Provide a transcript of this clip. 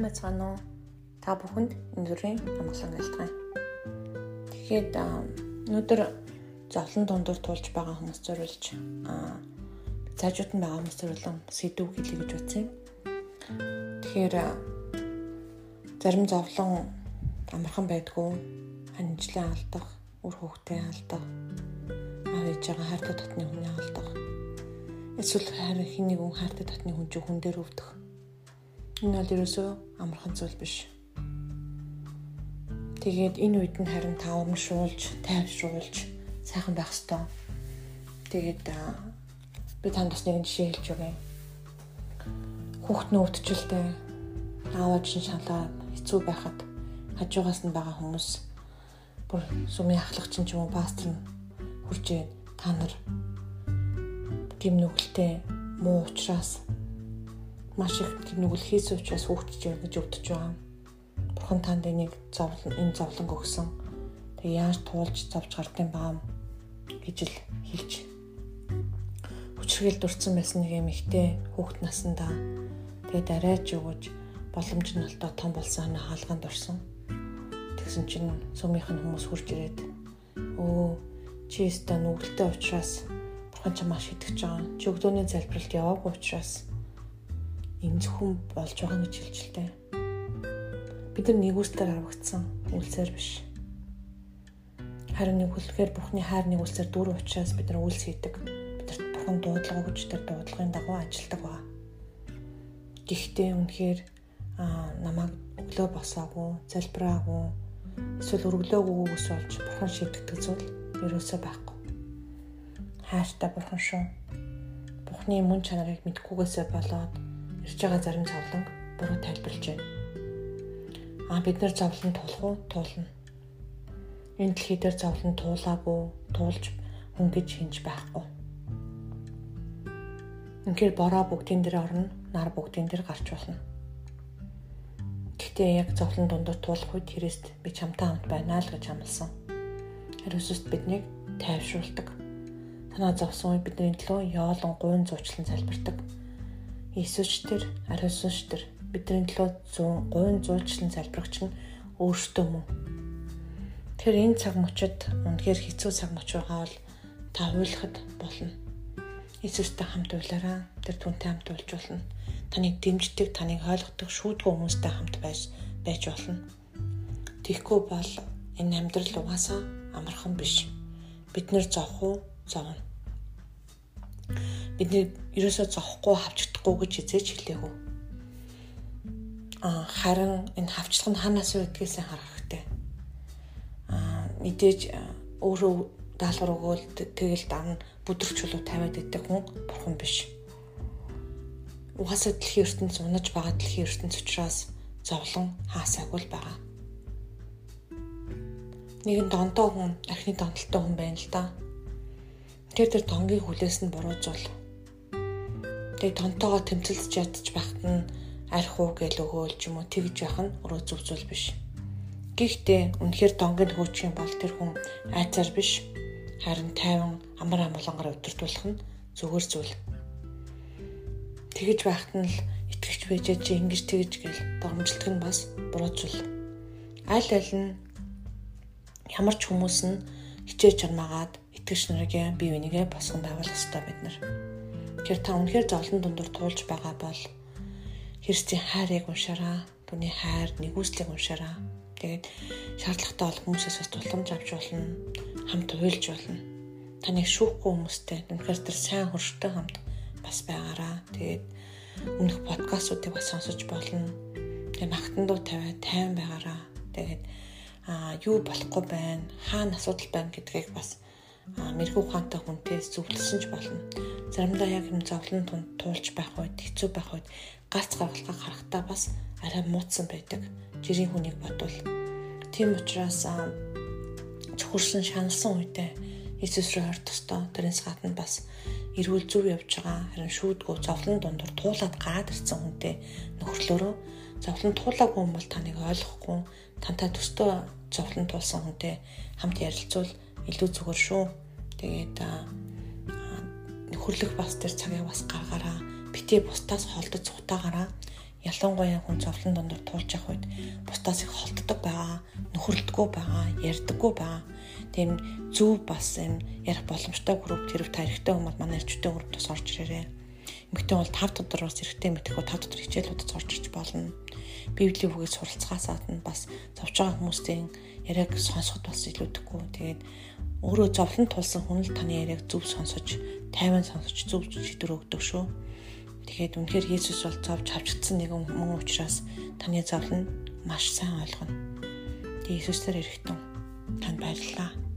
сайн байцгаана уу? Та бүхэнд өнөөдрийн амглан айлтгая. Тэгэхээр өнөөдөр зовлон дундуур туулж байгаа хүмүүс зориулж аа цаажууд нь байгаа хүмүүс зориулсан сэдв хэлье гэж утсан юм. Тэгэхээр зарим зовлон амархан байдгүй ханижлаа алдах, үр хөвгтөө алдах, аав ээжээ хайртай дотны хүний алдах. Эсвэл хайр хин нэг хүн хайртай дотны хүн чинь хүн дээр өвдөх Энэ бол ерөөсөө амархан зүйл биш. Тэгээд энэ үед нь харин та урамшуулж, тайвшруулж сайхан байх ёстой. Тэгээд би танд бас нэгэн жишээ хэлж өгье. Хүүхд нь өвдчихэлтэй аавч нь шалаад хэцүү байхад хажуугаас нь байгаа хүмүүс бүр сумын ахлагч ч юм уу пастор нь хурж та нар гим нүгэлтэй муу учраас маш их тэмнүгэл хийсэн учраас хүүхдч юм гэж өвдөж байгаа. Бурхан танд энийг зовлон энэ зовлонг өгсөн. Тэг яаж туулж зовж гардыг баам гэж л хэлж хүчрхэл дурдсан байсан нэг юм ихтэй хүүхд насандаа тэгээд арайч өгөж боломж нь болтоо том болсон хана хаалганд орсон. Тэгсэн чинь сүмийнх нь хүмүүс хурж ирээд өө чи өстө нүгэлтэй учраас бурхан ч маш итгэж байгаа. Чи өгдөөний залбиралд яваагүй учраас ийм зөвхөн болж байгаа гэж хэлж л дээ. Бид нар нэгүслээр аврагдсан үлсээр биш. Харин нэгүслэхээр Бурхны хайр нэгүслэр дүр учраас бид нар үлс хийдэг. Бидэрт Бурхан дуудлага өгч тэр дуудлагын дагуу ажилладаг ба. Гэхдээ үнэхээр намайг өглөө босоогүй, залбираагүй, эсвэл өргөлөөгүй ус болж Бурхан шийдэгдэг зүйл ерөөсөө байхгүй. Хайртай Бурхан шүү. Бурхны мөн чанарыг мэдгүйгээсээ болоод ирж байгаа зарим зовлон буруу тайлбарлаж байна. А бид нар зовлон тулах уу? Туулна. Энэ дэлхий дээр зовлон туулаагүй, туулж хөнгөж хинж байхгүй. Үнэхээр бороо бүгдийн дээр орно, нар бүгдийн дээр гарч болно. Гэхдээ яг зовлон дундуур туулах үед Христ би чамтай хамт байна л гэж амласан. Хариусст биднийг тайвшруулдаг. Танаа зовсон үед бидний төлөө яолон гуйн зуучлан залбирдаг Иесус тэр ариусч тэр бидний төлөө 100 гойн зуулчлан залбирагч нь өөртөө мөн. Тэр энэ цаг мөчид үнэхээр хэцүү цаг мөч байгаа бол та хуйлахад болно. Иесустай хамт уйлаараа тэр түнтэй хамт уйлж болно. Таныг дэмждэг, таныг ойлгодог шүүдгөө хүмүүстэй хамт байж байж болно. Тэгэхгүй бол энэ амьдрал угаасаа амархан биш. Бид нэр зовх уу? Зовно бидний ерөөсөө зовхгүй хавчдахгүй гэж хизээж хэлээгүй. А харин энэ хавчлах нь ханаас үүдгээс харах хэрэгтэй. А мэдээж өөрөө даалгавар өгөөл тэгэл давна бүдэрч чулуу тавиад идэх хүн бурхан биш. Угаасаа дэлхийн ертөнц унаж байгаа дэлхийн ертөнц учраас зовлон хаасаагүй л байгаа. Нэгэн донтоо хүн, архины донтолтой хүн байна л да. Тэр тэр донгийн хүлээс нь буруужвал Тэгээ тонтоогоо тэмцэлж ядж байхад нь арх уу гэл өгөөл ч юм уу тэгж явах нь өөрөө зүг зүйл биш. Гэхдээ үнэхээр донгийн хөөчих юм бол тэр хүн айцаар биш харин тайван амар амгалангаар өдөртүүлэх нь зүгээр зүйл. Тэгэж байхад нь л итгэж байжээ чи ингэж тэгж гэл догмжлдог нь бас буруу зүйл. Аль аль нь ямар ч хүмүүс нь хичээж чармаагаад итгэж нарыг бие бинийгээ босгон давуулах хэрэгтэй бид нар. Тэгэхээр та үнэхээр зовлон дундуур туулж байгаа бол Христийн хайрыг уншаараа, түүний хайр нэгүслийг уншаараа. Тэгээд шаардлагатай бол хүмүүсээс бас тулгамж авч болно, хамт уйлж болно. Таныг шүүхгүй хүмүүстэй үнэхээр тэр сайн хөрштэй хамт бас байгаараа. Тэгээд өмнөх подкастуудыг бас сонсож болно. Тэгээд магтандуу тавиад тайван байгаараа. Тэгээд аа юу болохгүй байна, хаана асуудал байна гэдгийг бас мэрэгүү ухаантай хүнтэй зөвлөсөн ч болно заримдаа яг юм зовлон тунд туулж байх үед хэцүү байх үед гац гаргалгаа харахтаа бас арай муудсан байдаг. Жирийн хүнийг бодвол тийм учраас чухарсан шаналсан үедээ Иесус рүү хорт тостоо тэрнээс гадна бас эрүүл зөв явж байгаа харин шүүдгөө зовлон дундор туулаад гараад ирсэн хүнтэй нөхөрлөөрөө зовлон туулаагүй хүн бол таныг ойлгохгүй тантай төстөө зовлон туулсан хүнтэй хамт ярилцвал илүү зүгээр шүү. Тэгээд нөхөрлөх бас тэр цагийг бас гаргаараа битээ бусдаас холдож цухтаагаараа ялангуяа хүн зовлон дондор туулж явах үед бусдаас их холддог байгаа, нөхөрлөдгөө байгаа, ярьдаггүй байгаа. Тийм зөв бас юм ярих боломжтой групп тэрв та эрэгтэй хүмүүс манай эрчтэй групп тус орж ирээрээ. Эмэгтэй бол 5 дотор бас эрэгтэй мэтгэхөө 5 дотор хичээлүүдэд орж ирж болно. Библийн үгээс суралцахаас гадна бас зовж байгаа хүмүүсийн яриаг сонсоход бас илүүдэхгүй. Тэгээд өөрөө зовлон тулсан хүн л таны яриаг зөв сонсож, тайван сонсож зөв шийдвэр өгдөг шүү. Тэгэхээр үнэхээр Есүс бол зовж хавчдсан нэгэн мөн учраас таны зовлон маш сайн ойлгоно. Тэгээ Есүсээр эрэхтэн танд баярлалаа.